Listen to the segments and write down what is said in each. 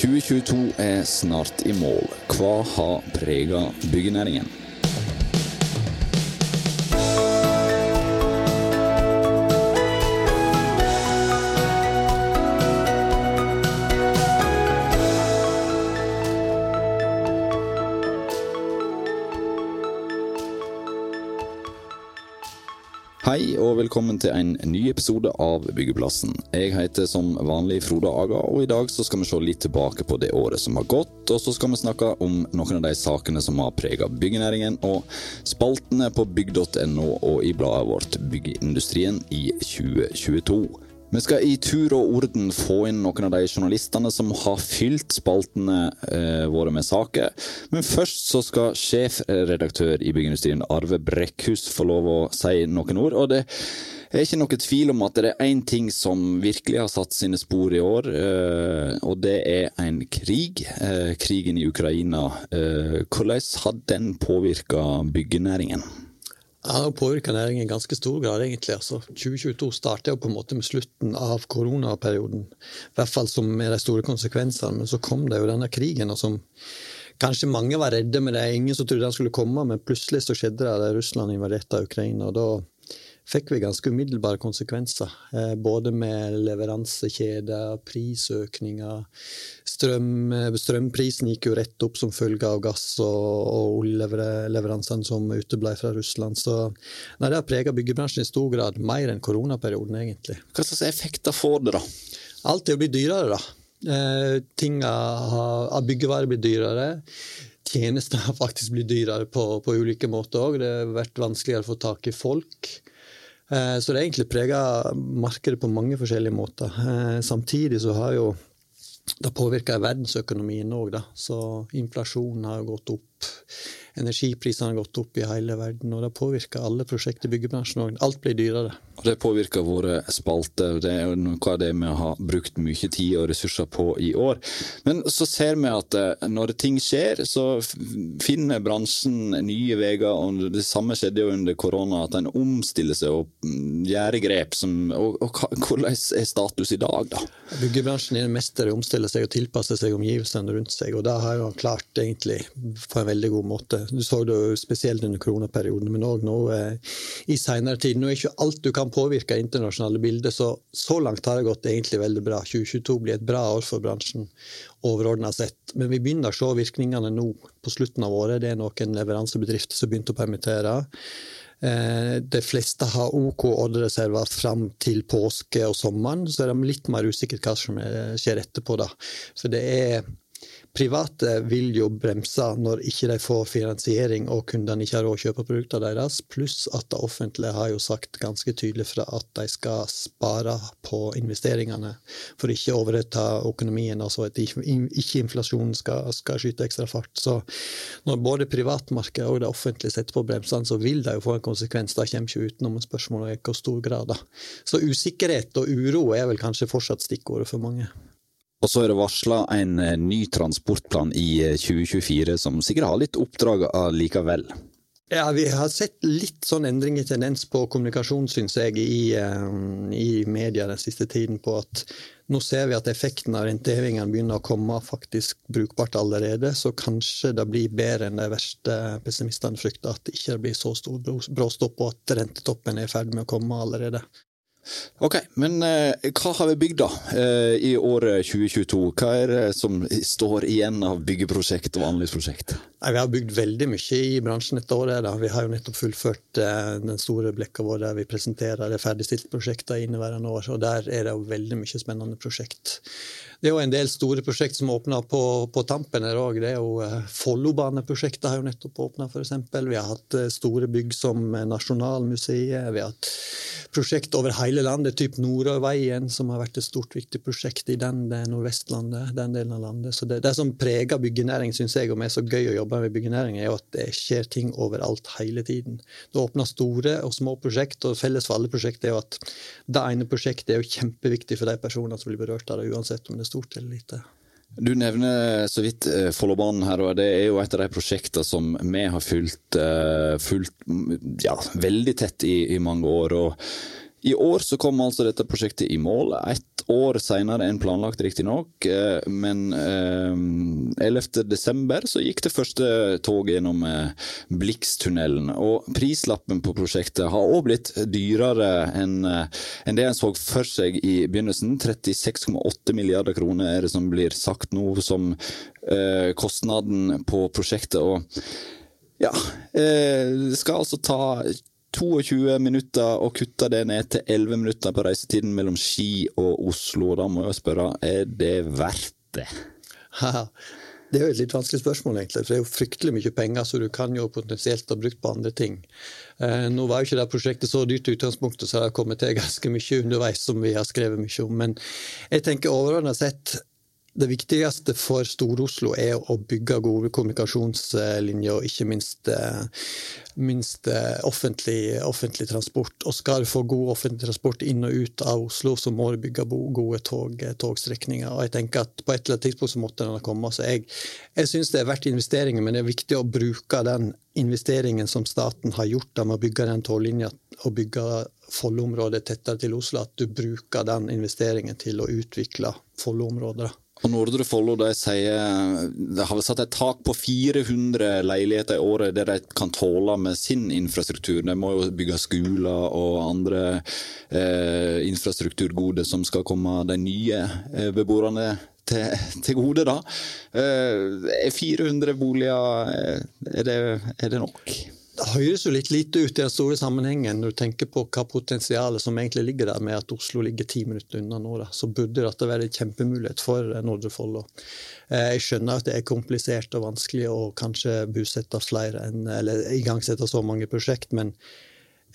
2022 er snart i mål. Hva har prega byggenæringen? Hei og velkommen til en ny episode av Byggeplassen. Jeg heter som vanlig Frode Aga, og i dag så skal vi se litt tilbake på det året som har gått. Og så skal vi snakke om noen av de sakene som har prega byggenæringen, og spaltene på bygg.no og i bladet vårt Byggeindustrien i 2022. Vi skal i tur og orden få inn noen av de journalistene som har fylt spaltene eh, våre med saker. Men først så skal sjefredaktør i Byggeindustrien Arve Brekkhus få lov å si noen ord. og det er ikke noe tvil om at det er én ting som virkelig har satt sine spor i år, eh, og det er en krig. Eh, krigen i Ukraina. Eh, hvordan har den påvirka byggenæringen? Det har påvirka næringen i ganske stor grad, egentlig. Altså, 2022 startet jo på en måte med slutten av koronaperioden. I hvert fall som med de store konsekvensene. Men så kom det jo denne krigen, og som kanskje mange var redde med. Det er ingen som trodde den skulle komme, men plutselig så skjedde det da Russland invaderte Ukraina. og da fikk vi ganske umiddelbare konsekvenser. Eh, både med leveransekjeder, prisøkninger. Strøm, strømprisen gikk jo rett opp som følge av gass- og, og oljeleveransene som uteble fra Russland. Så nei, det har preget byggebransjen i stor grad, mer enn koronaperioden, egentlig. Hva slags effekter får det, da? Alt er jo blitt dyrere, da. Eh, ting av byggevarer blir dyrere. Tjenester har faktisk blitt dyrere på, på ulike måter òg. Det har vært vanskeligere å få tak i folk. Eh, så det har egentlig prega markedet på mange forskjellige måter. Eh, samtidig så har jo det påvirka verdensøkonomien òg, da. Så inflasjonen har gått opp. Energiprisene har gått opp i hele verden, og det påvirker alle prosjekt i byggebransjen òg. Alt blir dyrere. Og Det påvirker våre spalter. Det er noe av det vi har brukt mye tid og ressurser på i år. Men så ser vi at eh, når ting skjer, så finner bransjen nye veier. og Det samme skjedde jo under korona, at en omstiller seg og mm, gjør grep. Som, og, og, Hvordan er status i dag, da? Byggebransjen er en mester i å omstille seg og tilpasse seg omgivelsene rundt seg. og Det har jo klart egentlig på en veldig god måte. Du så det spesielt under koronaperioden, men òg nå eh, i seinere tid. Nå er ikke alt du kan påvirke av internasjonale bilder, så så langt har det gått egentlig veldig bra. 2022 blir et bra år for bransjen overordna sett. Men vi begynner å se virkningene nå på slutten av året. Det er noen leveransebedrifter som begynte å permittere. Eh, de fleste har OK ordrereserver fram til påske og sommeren, så er det litt mer usikkert hva som skjer etterpå. da. For det er Private vil jo bremse når ikke de får finansiering og kundene ikke har råd å kjøpe produktene deres, pluss at det offentlige har jo sagt ganske tydelig fra at de skal spare på investeringene for ikke å overta økonomien, altså at ikke inflasjonen skal, skal skyte ekstra fart. Så når både privatmarkedet og det offentlige setter på bremsene, så vil det jo få en konsekvens. Det kommer ikke utenom spørsmålet i hvor stor grad. Da. Så usikkerhet og uro er vel kanskje fortsatt stikkordet for mange. Og så er det varsla en eh, ny transportplan i 2024, eh, som sikkert har litt oppdrag likevel. Ja, Vi har sett litt sånn endring i tendens på kommunikasjon, syns jeg, i, eh, i, media den siste tiden. på at Nå ser vi at effekten av rentehevingene begynner å komme faktisk brukbart allerede. Så kanskje det blir bedre enn de verste pessimistene frykter. At det ikke blir så stor bråstopp, og at rentetoppen er i ferd med å komme allerede. Ok, men eh, hva har vi bygd da eh, i året 2022? Hva er det som står igjen av byggeprosjekt og anleggsprosjekt? Vi har bygd veldig mye i bransjen dette året. Da. Vi har jo nettopp fullført eh, den store blekka vår der vi presenterer det ferdigstilte prosjektet inneværende år. og Der er det jo veldig mye spennende prosjekt. Det er jo en del store prosjekt som åpner på, på tampen her òg. Eh, Follobaneprosjektet har jo nettopp åpna, f.eks. Vi har hatt eh, store bygg som Nasjonalmuseet. Vi har hatt prosjekt over hele landet, typ Nordøyveien, som har vært et stort, viktig prosjekt i den Nordvestlandet, den delen av landet. Så det, det som preger byggenæring, syns jeg, og er så gøy å jobbe med byggenæring, er jo at det skjer ting overalt hele tiden. Det åpner store og små prosjekt, og felles for alle prosjekt er jo at det ene prosjektet er jo kjempeviktig for de personene som blir berørt av det, uansett om det stort eller lite. Du nevner så vidt eh, Follobanen her, og det er jo et av de prosjektene som vi har fulgt, eh, fulgt ja, veldig tett i, i, mange år. og I år så kom altså dette prosjektet i mål, ett år senere enn planlagt, riktignok. Eh, men eh, 11.12. så gikk det første toget gjennom Blikstunnelen. Og prislappen på prosjektet har òg blitt dyrere enn eh, det en så for seg i begynnelsen. 36,8 milliarder kroner er det som blir sagt nå som eh, kostnaden på prosjektet. og ja, eh, det skal altså ta 22 minutter og kutte det ned til 11 minutter på reisetiden mellom Ski og Oslo. Da må jeg spørre, er det verdt det? Det er jo et litt vanskelig spørsmål, egentlig. For det er jo fryktelig mye penger, så du kan jo potensielt ha brukt på andre ting. Eh, nå var jo ikke det prosjektet så dyrt i utgangspunktet, så det har kommet til ganske mye underveis som vi har skrevet mye om. Men jeg tenker overordna sett det viktigste for Stor-Oslo er å bygge gode kommunikasjonslinjer og ikke minst, eh, minst eh, offentlig, offentlig, transport. Og skal du få god offentlig transport inn og ut av Oslo, så må du bygge gode tog, eh, togstrekninger. Og jeg tenker at På et eller annet tidspunkt så måtte den komme. Så jeg, jeg syns det er verdt investeringen, men det er viktig å bruke den investeringen som staten har gjort med å bygge den toglinja og bygge Follo-området tettere til Oslo, at du bruker den investeringen til å utvikle Follo-området. Og Nordre Follo sier de har satt et tak på 400 leiligheter i året det de kan tåle med sin infrastruktur. De må jo bygge skoler og andre eh, infrastrukturgoder som skal komme de nye eh, beboerne til, til, gode. da. Eh, 400 boliger, eh, er det, er det nok? Det høres jo litt lite ut i den store sammenhengen når du tenker på hva potensialet som egentlig ligger der med at Oslo ligger ti minutter unna nå. Så burde dette være en kjempemulighet for Nordre Follo. Eh, jeg skjønner at det er komplisert og vanskelig å kanskje bosette flere enn, eller igangsette så mange prosjekt, men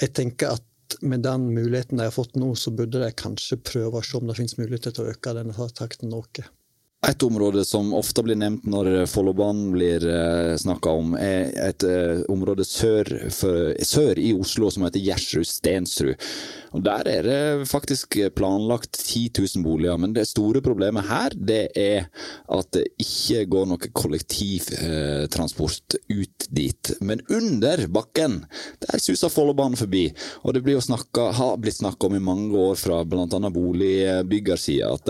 jeg tenker at med den muligheten de har fått nå, så burde de kanskje prøve å se om det finnes muligheter til å øke denne takten noe. Et område som ofte blir nevnt når Follobanen blir eh, snakka om, er et eh, område sør, for, sør, i Oslo som heter Gjersrud-Stensrud. Der er det faktisk planlagt 10 000 boliger, men det store problemet her det er at det ikke går noe kollektivtransport ut dit. Men under bakken, der suser Follobanen forbi. Og det snakket, har blitt snakka om i mange år fra bl.a. boligbyggersida at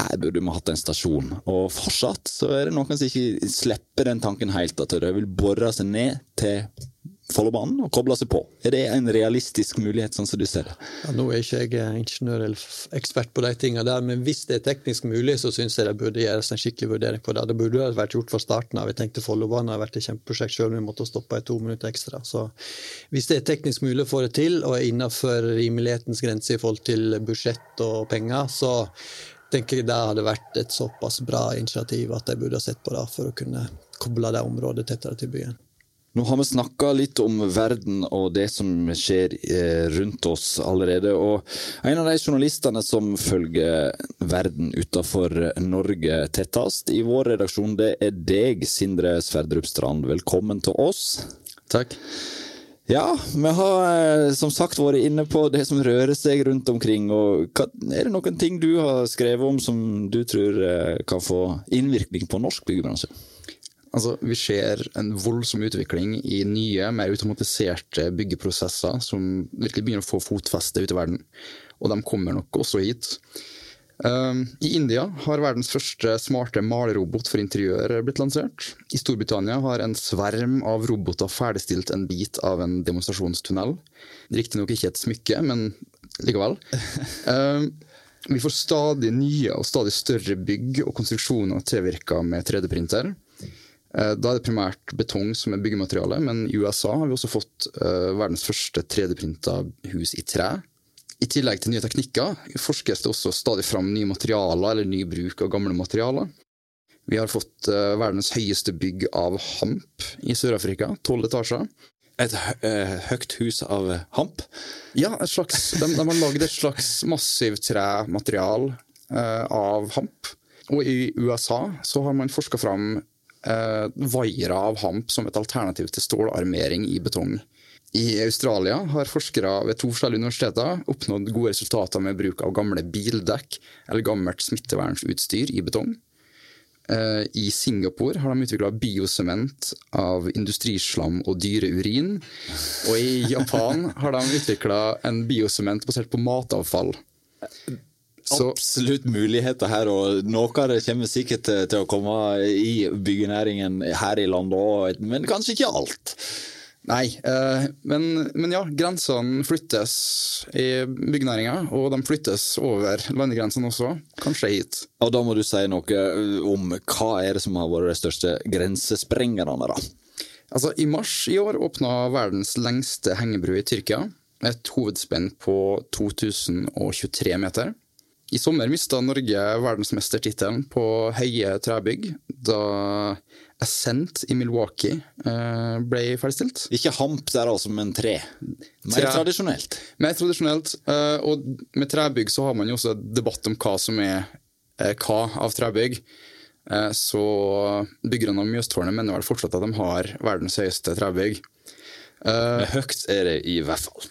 her burde vi hatt en stasjon. Og fortsatt så er det noen som ikke slipper den tanken helt, at de vil bore seg ned til Follobanen og koble seg på. Er det en realistisk mulighet, sånn som du ser det? Ja, nå er ikke jeg eh, ingeniør eller ekspert på de tingene der, men hvis det er teknisk mulig, så syns jeg det burde gjøres en skikkelig vurdering på det. Det burde vært gjort fra starten av. Jeg tenkte Follobanen har vært et kjempeprosjekt om vi måtte stoppe i to minutter ekstra. Så hvis det er teknisk mulig å få det til, og er innenfor rimelighetens grense i forhold til budsjett og penger, så tenker jeg det hadde vært et såpass bra initiativ at de burde ha sett på det for å kunne koble det området tettere til byen. Nå har vi snakka litt om verden og det som skjer eh, rundt oss allerede. Og en av de journalistene som følger verden utenfor Norge tettest i vår redaksjon, det er deg, Sindre Sverdrup Strand. Velkommen til oss. Takk. Ja, vi har eh, som sagt vært inne på det som rører seg rundt omkring. og Er det noen ting du har skrevet om som du tror eh, kan få innvirkning på norsk byggebransje? Altså, vi ser en voldsom utvikling i nye, mer automatiserte byggeprosesser som virkelig begynner å få fotfeste ute i verden. Og de kommer nok også hit. Um, I India har verdens første smarte malerobot for interiør blitt lansert. I Storbritannia har en sverm av roboter ferdigstilt en bit av en demonstrasjonstunnel. Riktignok ikke et smykke, men likevel. Um, vi får stadig nye og stadig større bygg og konstruksjoner tilvirka med 3D-printer. Eh, da er det primært betong som er byggemateriale, men i USA har vi også fått uh, verdens første 3D-printa hus i tre. I tillegg til nye teknikker forskes det også stadig fram nye materialer eller ny bruk av gamle materialer. Vi har fått uh, verdens høyeste bygg av hamp i Sør-Afrika, tolv etasjer. Et uh, høyt hus av hamp? Ja, slags, de, de, har lagd et slags massivt trematerial av hamp. Og i USA så har man forska fram eh, vaiere av hamp som et alternativ til stålarmering i betong. I Australia har forskere ved to forskjellige universiteter oppnådd gode resultater med bruk av gamle bildekk eller gammelt smittevernutstyr i betong. Eh, I Singapore har de utvikla biosement av industrislam og dyreurin. Og i Japan har de utvikla en biosement basert på matavfall. Så, Absolutt muligheter her, og noe av det kommer sikkert til å komme i byggenæringen her i landet òg, men kanskje ikke alt. Nei, eh, men, men ja, grensene flyttes i byggenæringa, og de flyttes over landegrensene også, kanskje hit. Og da må du si noe om hva er det som har vært de største grensesprengerne, da? Altså, I mars i år åpna verdens lengste hengebru i Tyrkia. Et hovedspenn på 2023 meter. I sommer mista Norge verdensmestertittelen på høye trebygg da Ascent i Milwaukee eh, ble ferdigstilt. Ikke hamp der, altså, men tre. Mer Tre. tradisjonelt. Mer tradisjonelt, eh, og med trebygg så har man jo også debatt om hva som er eh, hva av trebygg. Så byggerne av Mjøstårnet mener vel fortsatt at de har verdens høyeste trebygg. Men høyt er det i hvert fall.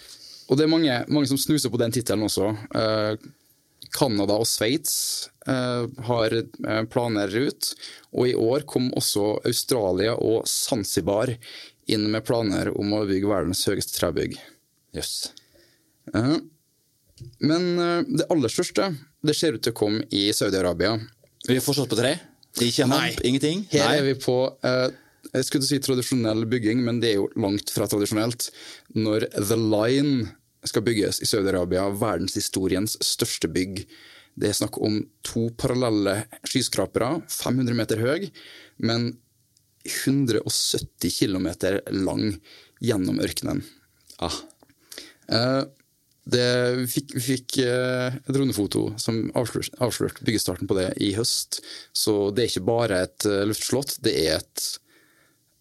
Og det er mange, mange som snuser på den tittelen også. Canada og Sveits har eh, planer ut, og i år kom også Australia og Zanzibar inn med planer om å bygge verdens høyeste trebygg. Jøss. Yes. Men eh, det aller største det ser ut til å komme i Saudi-Arabia. Vi er fortsatt på tre? Ikke hamp? Ingenting? Her Nei. er vi på eh, jeg skulle si tradisjonell bygging, men det er jo langt fra tradisjonelt. Når The Line skal bygges i Saudi-Arabia, verdenshistoriens største bygg. Det er snakk om to parallelle skyskrapere, 500 meter høy, men 170 km lang gjennom ørkenen. Ah. Eh, det, fikk, vi fikk eh, dronefoto som avslørte avslørt byggestarten på det i høst. Så det er ikke bare et eh, luftslott, det er et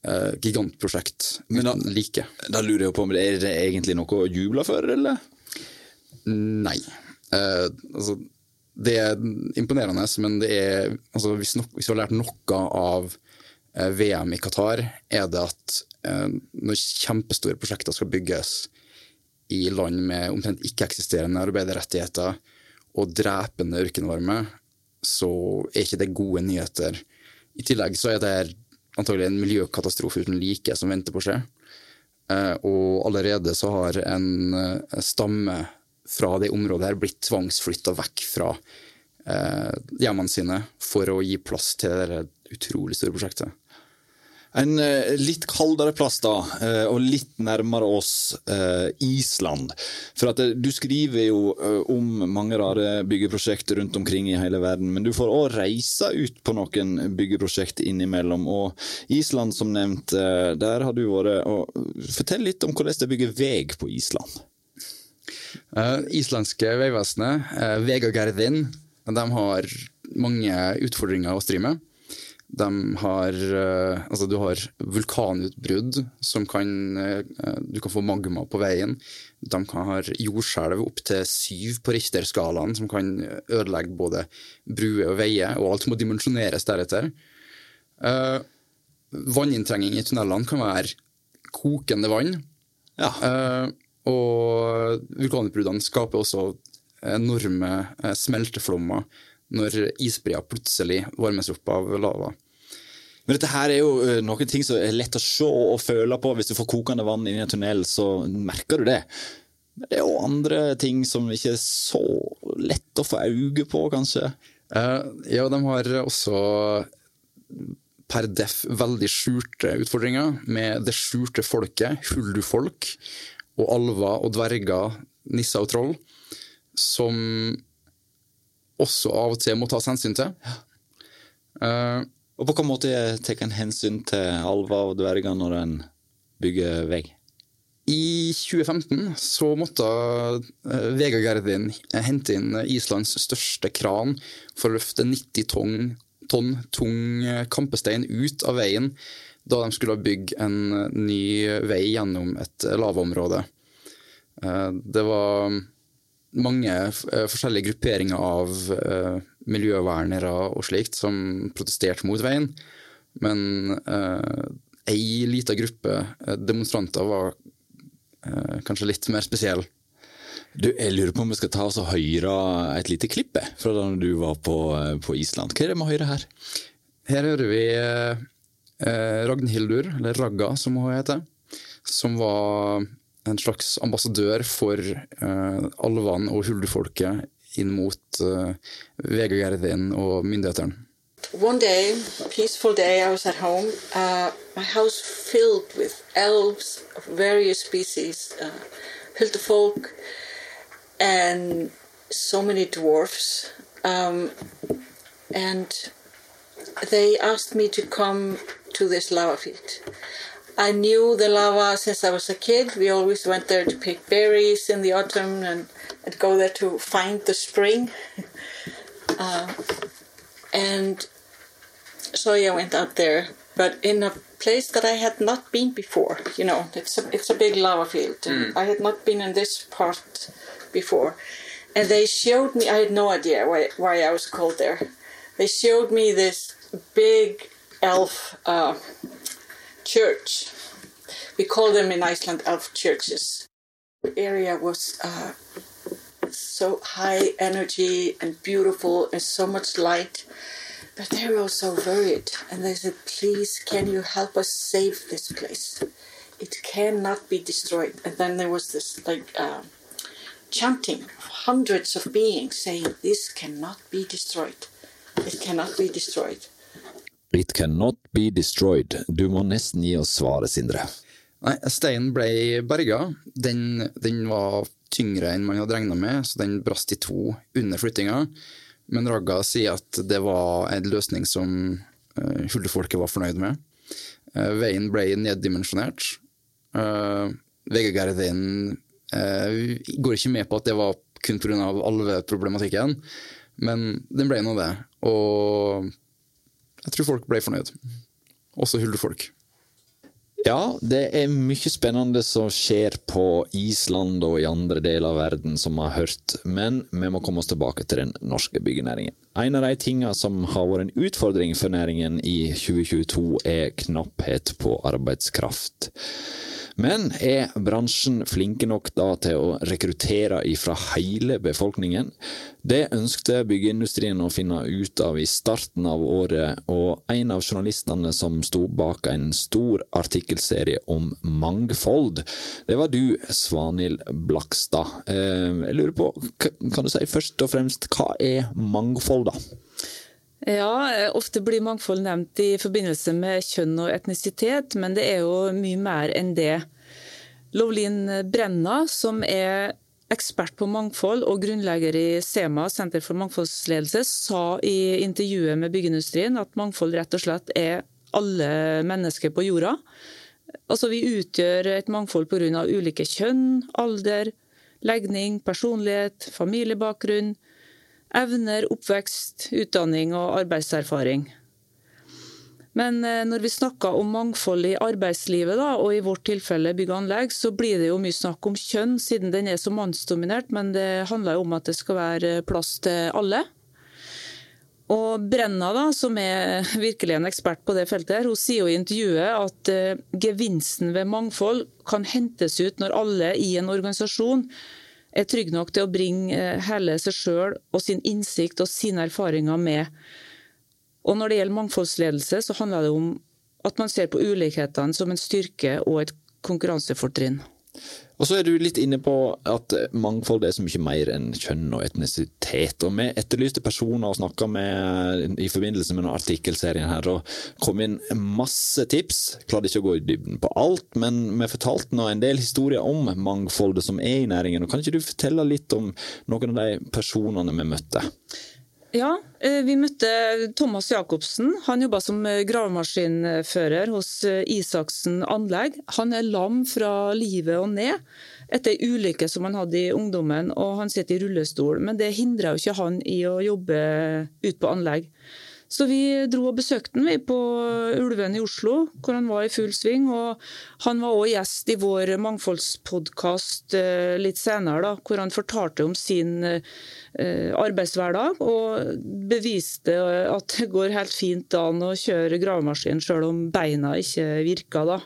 uh, gigantprosjekt Men da- uten like. Da lurer jeg på om det er det egentlig noe å juble for, eller? Nei. Eh, altså, det er imponerende, men det er altså, hvis, nok, hvis vi har lært noe av eh, VM i Qatar, er det at eh, når kjempestore prosjekter skal bygges i land med omtrent ikke-eksisterende arbeiderrettigheter og drepende ørkenvarme, så er ikke det gode nyheter. I tillegg så er det antagelig en miljøkatastrofe uten like som venter på å skje. Eh, og allerede så har en stamme fra det området her blitt tvangsflytta vekk fra eh, hjemmene sine for å gi plass til det utrolig store prosjektet. En eh, litt kaldere plass, da, eh, og litt nærmere oss, Island. For at du skriver jo om mange rare byggeprosjekter rundt omkring i hele verden, men du får òg reise ut på noen byggeprosjekt innimellom. Og Island, som nevnt, der har du vært. Fortell litt om hvordan det bygger vei på Island. Eh, islandske vegvesenet, uh, Vegagerðin, de har mange utfordringer å stri med. De har, uh, altså du har vulkanutbrudd som kan eh, Du kan få magma på veien. De kan ha jordskjelv opp til syv på Richter-skalaen, som kan ødelegge både bruer og veier, og alt må dimensjoneres deretter. Eh, vanninntrenging i tunnelene kan være kokende vann. Ja. Eh, og vulkanutbruddene skaper også enorme eh, smelteflommer når isbreer plutselig varmes opp av lava. Men dette her er jo eh, noen ting som er lett å se og føle på. Hvis du får kokende vann inn i en tunnel, så merker du det. Men det er jo andre ting som ikke er så lett å få øye på, kanskje. Uh, ja, de har også per def veldig skjulte utfordringer med det skjulte folket, huldufolk, og alver og dverger, nisser og troll, som også av og til må tas hensyn til. Uh, Og på hvilken måte tar en hensyn til alver og dverger når en bygger vei? I 2015 så måtte uh, Vegagerdin hente inn Islands største kran for å løfte 90 tonn, tonn tung eh, kampestein ut av veien da de skulle bygge en eh, ny vei gjennom et lavområde. lavaområde. Eh, det var mange eh, forskjellige grupperinger av eh, miljøvernere og slikt som protesterte mot veien, men ei lita gruppe eh, demonstranter var eh, kanskje litt mer spesiell. Du, jeg lurer på om vi skal ta oss og høre et lite klipp eh, fra da du var på, eh, på Island. Hva er det med Høyre her? Her hører vi eh, eh, Ragnhildur, eller Ragga som hun heter, som var en slags ambassadør for eh, alvene og huldufolket inn mot uh, Vegagerdin og myndighetene. One day, peaceful day, I was at home. Uh, my house filled with elves of various species, uh, Hildefolk, and so many dwarfs. Um, and they asked me to come to this lava field. I knew the lava since I was a kid. We always went there to pick berries in the autumn and, and go there to find the spring. uh, and so I went out there, but in a place that I had not been before. You know, it's a, it's a big lava field. Mm. I had not been in this part before. And they showed me, I had no idea why, why I was called there. They showed me this big elf uh, church. We call them in Iceland elf churches. The area was uh, so high energy and beautiful and so much light. But they were also worried. And they said, please, can you help us save this place? It cannot be destroyed. And then there was this like uh, chanting of hundreds of beings saying, this cannot be destroyed. It cannot be destroyed. It cannot be destroyed. Du må nesten gi oss svaret, Sindre. Nei, steinen ble berga. Den, den var tyngre enn man hadde regna med, så den brast i to under flyttinga. Men Ragga sier at det var en løsning som uh, hullefolket var fornøyd med. Uh, veien ble neddimensjonert. Uh, VG-Gardin uh, går ikke med på at det var kun pga. alveproblematikken, men den ble nå det. Og jeg tror folk ble fornøyd. Også hullefolk. Ja, det er mye spennende som skjer på Island og i andre deler av verden, som vi har hørt, men vi må komme oss tilbake til den norske byggenæringen. En av de tingene som har vært en utfordring for næringen i 2022, er knapphet på arbeidskraft. Men er bransjen flinke nok da til å rekruttere ifra hele befolkningen? Det ønskte byggeindustrien å finne ut av i starten av året, og en av journalistene som sto bak en stor artikkelserie om mangfold, det var du, Svanhild Blakstad. Eh, jeg lurer på, kan du si først og fremst, hva er mangfold, da? Ja, ofte blir mangfold nevnt i forbindelse med kjønn og etnisitet, men det er jo mye mer enn det. Lovlin Brenna, som er ekspert på mangfold og grunnlegger i SEMA, Senter for mangfoldsledelse, sa i intervjuet med byggeindustrien at mangfold rett og slett er alle mennesker på jorda. Altså Vi utgjør et mangfold pga. ulike kjønn, alder, legning, personlighet, familiebakgrunn evner, oppvekst, utdanning og arbeidserfaring. Men eh, når vi snakker om mangfold i arbeidslivet, da, og i vårt tilfelle bygg og anlegg, så blir det jo mye snakk om kjønn, siden den er så mannsdominert. Men det handler jo om at det skal være plass til alle. Og Brenna, da, som er virkelig en ekspert på det feltet, her, hun sier jo i intervjuet at uh, gevinsten ved mangfold kan hentes ut når alle i en organisasjon er trygg nok til å bringe eh, hele seg sjøl og sin innsikt og sine erfaringer med. Og Når det gjelder mangfoldsledelse, så handler det om at man ser på ulikhetene som en styrke og et konkurransefortrinn. Og så er du litt inne på at mangfold er så mye mer enn kjønn og etnisitet. Og vi etterlyste personer og snakka med i forbindelse med noen artikkelserien her, og kom inn masse tips. Klarte ikke å gå i dybden på alt, men vi fortalte nå en del historier om mangfoldet som er i næringen. Og kan ikke du fortelle litt om noen av de personene vi møtte? Ja, eh, vi møtte Thomas Jacobsen. Han jobba som eh, gravemaskinfører hos eh, Isaksen anlegg. Han er lam fra livet og ned etter ei ulykke som han hadde i ungdommen, og han sitter i rullestol. Men det hindrer jo ikke han i å jobbe ut på anlegg. Så vi dro og besøkte han på Ulven i Oslo, hvor han var i full sving. Og han var også gjest i vår mangfoldspodkast eh, litt senere, da, hvor han fortalte om sin eh, arbeidshverdag. Og beviste at det går helt fint an å kjøre gravemaskin sjøl om beina ikke virker. da.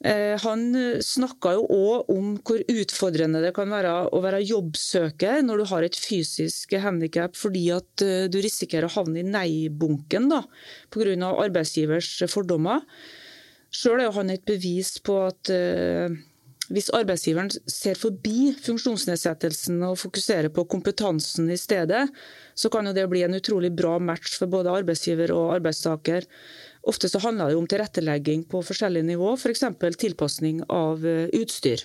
Eh, han snakka jo òg om hvor utfordrende det kan være å være jobbsøker når du har et fysisk handikap, fordi at eh, du risikerer å havne i nei-bunken pga. arbeidsgivers fordommer. Sjøl er han et bevis på at eh, hvis arbeidsgiveren ser forbi funksjonsnedsettelsen og fokuserer på kompetansen i stedet, så kan jo det bli en utrolig bra match for både arbeidsgiver og arbeidstaker. Ofte så handler det om tilrettelegging på forskjellige nivå, f.eks. For tilpasning av eh, utstyr.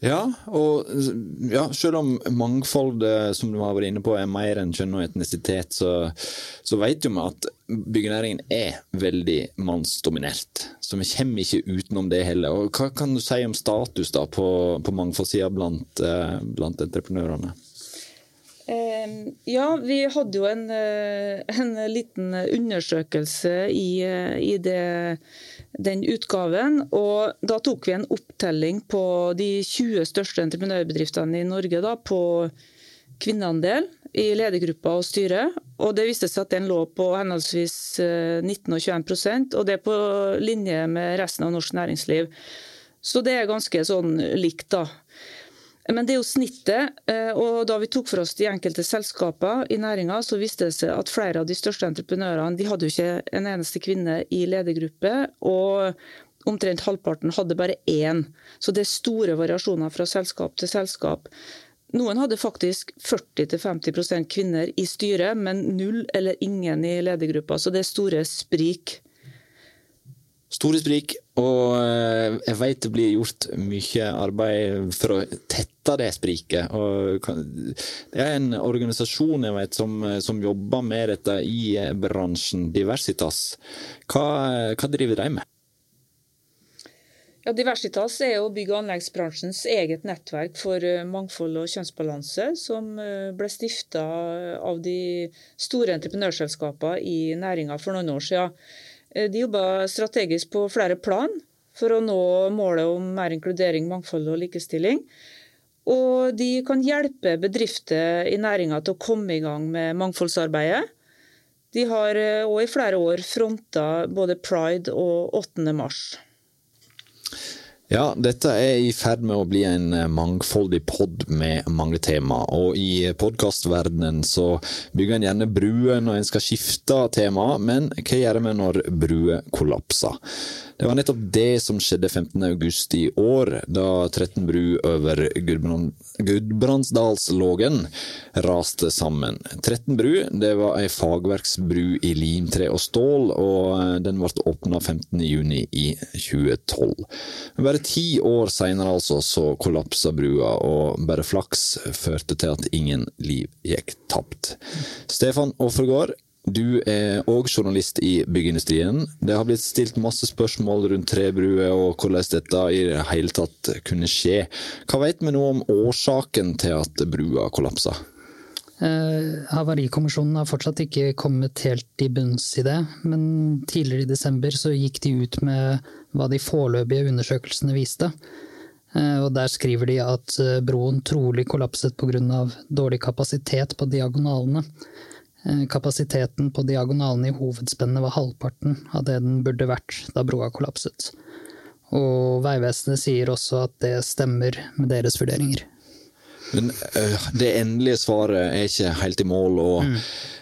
Ja, og ja, selv om mangfoldet som du har vært inne på, er mer enn kjønn og etnisitet, så, så vet vi at byggenæringen er veldig mannsdominert. Så vi kommer ikke utenom det heller. Og hva kan du si om status da på, på mangfoldsida blant, eh, blant entreprenørene? Ja, vi hadde jo en, eh, en liten undersøkelse i, eh, i det, den utgaven. Og da tok vi en opptelling på de 20 største entreprenørbedriftene i Norge da, på kvinneandel i ledergruppa og styret. Og det viste seg at den lå på henholdsvis 19 eh, og 21% og det er på linje med resten av norsk næringsliv. Så det er ganske sånn likt, da. Men det er jo snittet. Eh, og Da vi tok for oss de enkelte selskapene i næringa, så viste det seg at flere av de største entreprenørene de hadde jo ikke en eneste kvinne i ledergruppe. og Omtrent halvparten hadde bare én. Så det er store variasjoner fra selskap til selskap. Noen hadde faktisk 40-50% kvinner i styret, men null eller ingen i ledergruppa. Så det er store sprik. Store sprik, og eh, jeg vet det blir gjort mye arbeid for å tette det spriket. Og det er en organisasjon jeg vet som, som jobber med dette i eh, bransjen, Diversitas. Hva, hva driver de med? Ja, Diversitas er jo bygg- og anleggsbransjens eget nettverk for eh, mangfold og kjønnsbalanse, som ble stifta av de store entreprenørselskapene i næringa for noen år siden. Eh, de jobber strategisk på flere plan for å nå målet om mer inkludering, mangfold og likestilling. Og de kan hjelpe bedrifter i næringa til å komme i gang med mangfoldsarbeidet. De har òg eh, i flere år fronta både pride og 8. mars. Ja, dette er i ferd med å bli en eh, mangfoldig pod med mange tema. Og i podkastverdenen så bygger en gjerne bruer når en skal skifte tema, men hva gjør vi når bruer kollapser? Det var nettopp det som skjedde 15.8 i år, da 13 bru over Gudbrandsdalslågen raste sammen. 13 bru det var ei fagverksbru i limtre og stål, og den ble åpna 15.6 i 2012. Bare ti år seinere altså, så kollapsa brua, og bare flaks førte til at ingen liv gikk tapt. Stefan Offergård, du er òg journalist i byggeindustrien. Det har blitt stilt masse spørsmål rundt trebruer og hvordan dette i det hele tatt kunne skje. Hva vet vi nå om årsaken til at brua kollapsa? Eh, Havarikommisjonen har fortsatt ikke kommet helt i bunns i det, men tidligere i desember så gikk de ut med hva de foreløpige undersøkelsene viste. Eh, og Der skriver de at eh, broen trolig kollapset pga. dårlig kapasitet på diagonalene. Kapasiteten på diagonalene i hovedspennet var halvparten av det den burde vært da broa kollapset. Og Vegvesenet sier også at det stemmer med deres vurderinger. Men uh, det endelige svaret er ikke helt i mål, og mm.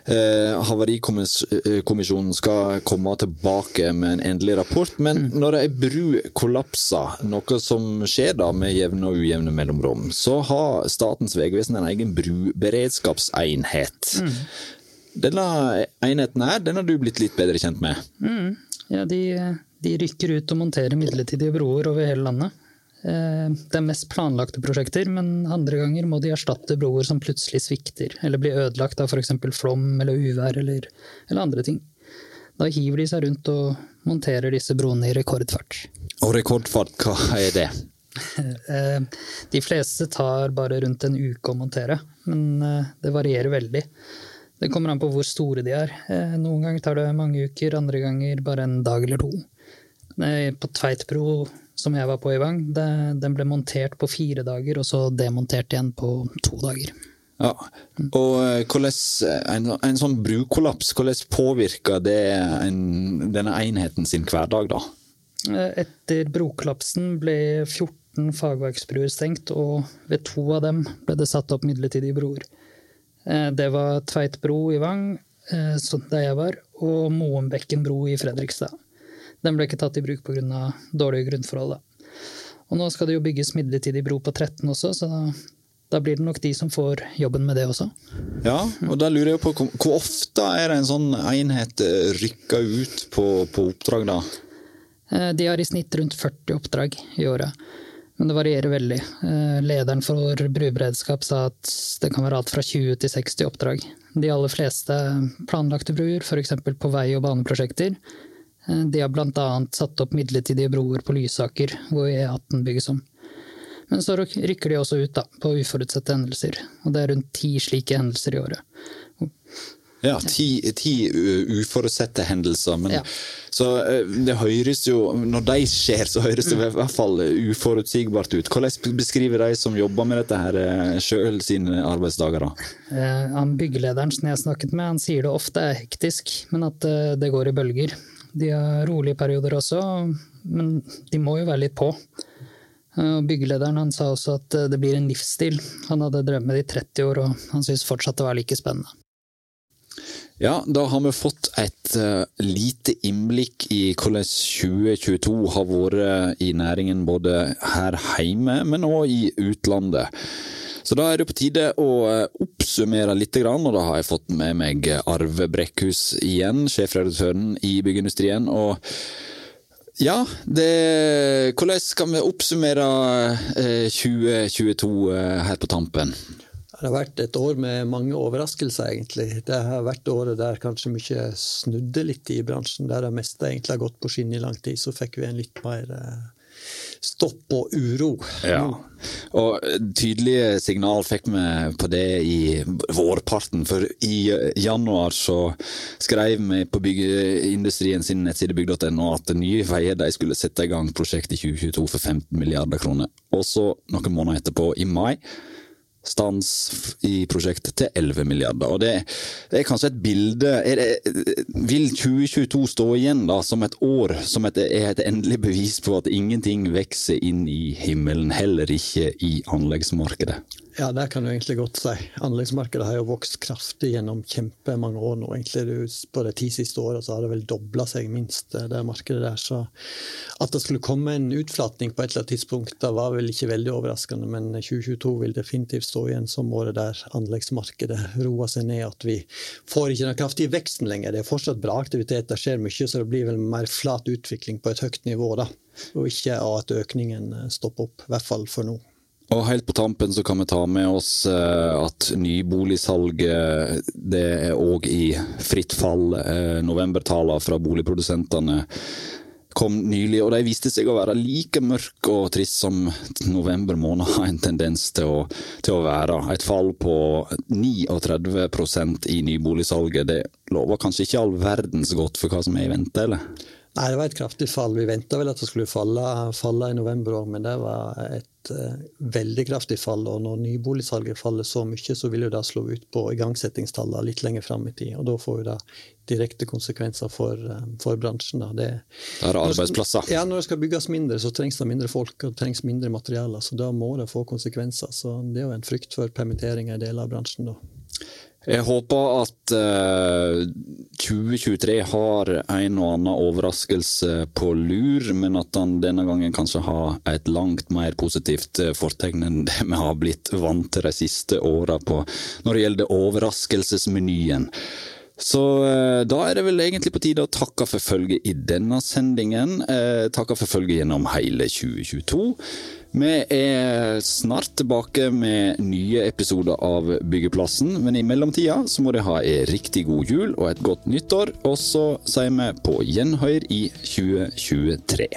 uh, Havarikommisjonen skal komme tilbake med en endelig rapport. Men mm. når ei bru kollapser, noe som skjer da med jevne og ujevne mellomrom, så har Statens vegvesen en egen bruberedskapsenhet. Mm. Denne enheten her, den har du blitt litt bedre kjent med? Mm. Ja, de, de, rykker ut og monterer midlertidige broer over hele landet. Eh, det er mest planlagte prosjekter, men andre ganger må de erstatte broer som plutselig svikter, eller blir ødelagt av f.eks. flom eller uvær eller, eller andre ting. Da hiver de seg rundt og monterer disse broene i rekordfart. Og rekordfart, hva er det? Eh, de fleste tar bare rundt en uke å montere, men eh, det varierer veldig. Det kommer an på hvor store de er. Noen ganger tar det mange uker, andre ganger bare en dag eller to. På Tveitbro, som jeg var på i Vang, den ble montert på fire dager, og så demontert igjen på to dager. Ja, og eh, hvordan, en, en sånn brukollaps, hvordan påvirker det en, denne enheten sin hverdag, da? Eh, etter brokollapsen ble 14 fagverksbruer stengt, og ved to av dem ble det satt opp midlertidige broer. Eh, det var Tveit bro i Vang, eh, der jeg var, og Moenbekken bro i Fredrikstad. Den ble ikke tatt i bruk pga. dårlige grunnforhold. Og nå skal det jo bygges midlertidig bro på 13 også, så da, da blir det nok de som får jobben med det også. Ja, og da lurer jeg på hvor, ofte er det en sånn enhet eh, rykka ut på, på oppdrag, da? Eh, De har i snitt rundt 40 oppdrag i året, men det varierer veldig. Eh, Lederen for bruberedskap sa at det kan være alt fra 20 til 60 oppdrag. De aller fleste planlagte bruer, f.eks. på vei- og baneprosjekter. Eh, De har bl.a. satt opp midlertidige broer på Lysaker, hvor E18 bygges om. Men så rykker de også ut da, på uforutsette hendelser, og det er rundt ti slike hendelser i året. Ja, ti, ti uforutsette hendelser. Men, Ja. Så eh, det høres jo Når de skjer, så høres det i hvert fall uforutsigbart ut. Hvordan beskriver de som jobber med dette her sjøl sine arbeidsdager? da? Eh, Han byggelederen som jeg snakket med, han sier det ofte er hektisk, men at eh, det går i bølger. De har rolige perioder også, men de må jo være litt på. Eh, Og byggelederen han sa også at eh, det blir en livsstil. Han hadde drømt med det i 30 år, og han syntes fortsatt det var like spennende. Ja, da har vi fått et eh, lite innblikk i hvordan 2022 har vært i næringen både her hjemme, men òg i utlandet. Så da er det på tide å eh, oppsummere litt, og da har jeg fått med meg Arve Brekkhus igjen, sjefredaktøren i Byggeindustrien. og ja, det, hvordan skal vi oppsummere eh, 2022 eh, her på tampen? Det har vært et år med mange overraskelser, egentlig. Det har vært året der kanskje mye snudde litt i bransjen. Der det meste egentlig har gått på skinn i lang tid. Så fikk vi en litt mer eh, stopp og uro. Ja, og tydelige signal fikk vi på det i vårparten, for i januar så skrev vi på byggeindustrien sin nettside bygg.no at Nye Veier de skulle sette i gang prosjektet i 2022 for 15 milliarder kroner. Og så noen måneder etterpå, i mai, stans i prosjektet til 11 milliarder. Og det, det er kanskje et bilde det, Vil 2022 stå igjen da som et år som et, er et endelig bevis på at ingenting vokser inn i himmelen, heller ikke i anleggsmarkedet? Ja, det kan du egentlig godt si. Anleggsmarkedet har jo vokst kraftig gjennom kjempemange år nå. egentlig. På de ti siste åra har det vel dobla seg minst, eh, det markedet der. Så at det skulle komme en utflatning på et eller annet tidspunkt, det var vel ikke veldig overraskende. Men 2022 vil definitivt stå igjen som året der anleggsmarkedet roer seg ned. At vi får ikke den kraftige veksten lenger. Det er fortsatt bra aktivitet, det skjer mye, så det blir vel mer flat utvikling på et høyt nivå, da. Og ikke at økningen eh, stopper opp, i hvert fall for nå. Og helt på tampen så kan vi ta med oss eh, at nyboligsalget det er òg i fritt fall. Eh, Novembertallene fra boligprodusentene kom nylig, og de viste seg å være like mørke og trist som november måned har en tendens til å, til å være. Et fall på 39% i nyboligsalget, det lover kanskje ikke all verdens godt for hva som er i vente, eller? Nei, det var et kraftig fall. Vi venta vel at det skulle falle, falle i november òg, men det var et eh, veldig kraftig fall. Og når nyboligsalget faller så mye, så vil jo det slå ut på igangsettingstallene litt lenger fram i tid. Og da får jo det direkte konsekvenser for, eh, for bransjen. Da. Det, det er arbeidsplasser. ja, når det skal bygges mindre, så trengs det mindre folk og det trengs mindre materialer. Så da må det få konsekvenser. Så det er jo en frykt for permitteringer i deler av bransjen da. Jeg håper at eh, 2023 har en og annen overraskelse på lur, men at han denne gangen kanskje har et langt mer positivt eh, fortegn enn det vi har blitt vant til de siste åra når det gjelder overraskelsesmenyen. Så eh, da er det vel egentlig på tide å takke for følget i denne sendingen. Eh, takke for følget gjennom hele 2022. Vi er snart tilbake med nye episoder av Byggeplassen, men i mellomtida så må dere ha ei riktig god jul og et godt nyttår, og så sier vi på gjenhør i 2023.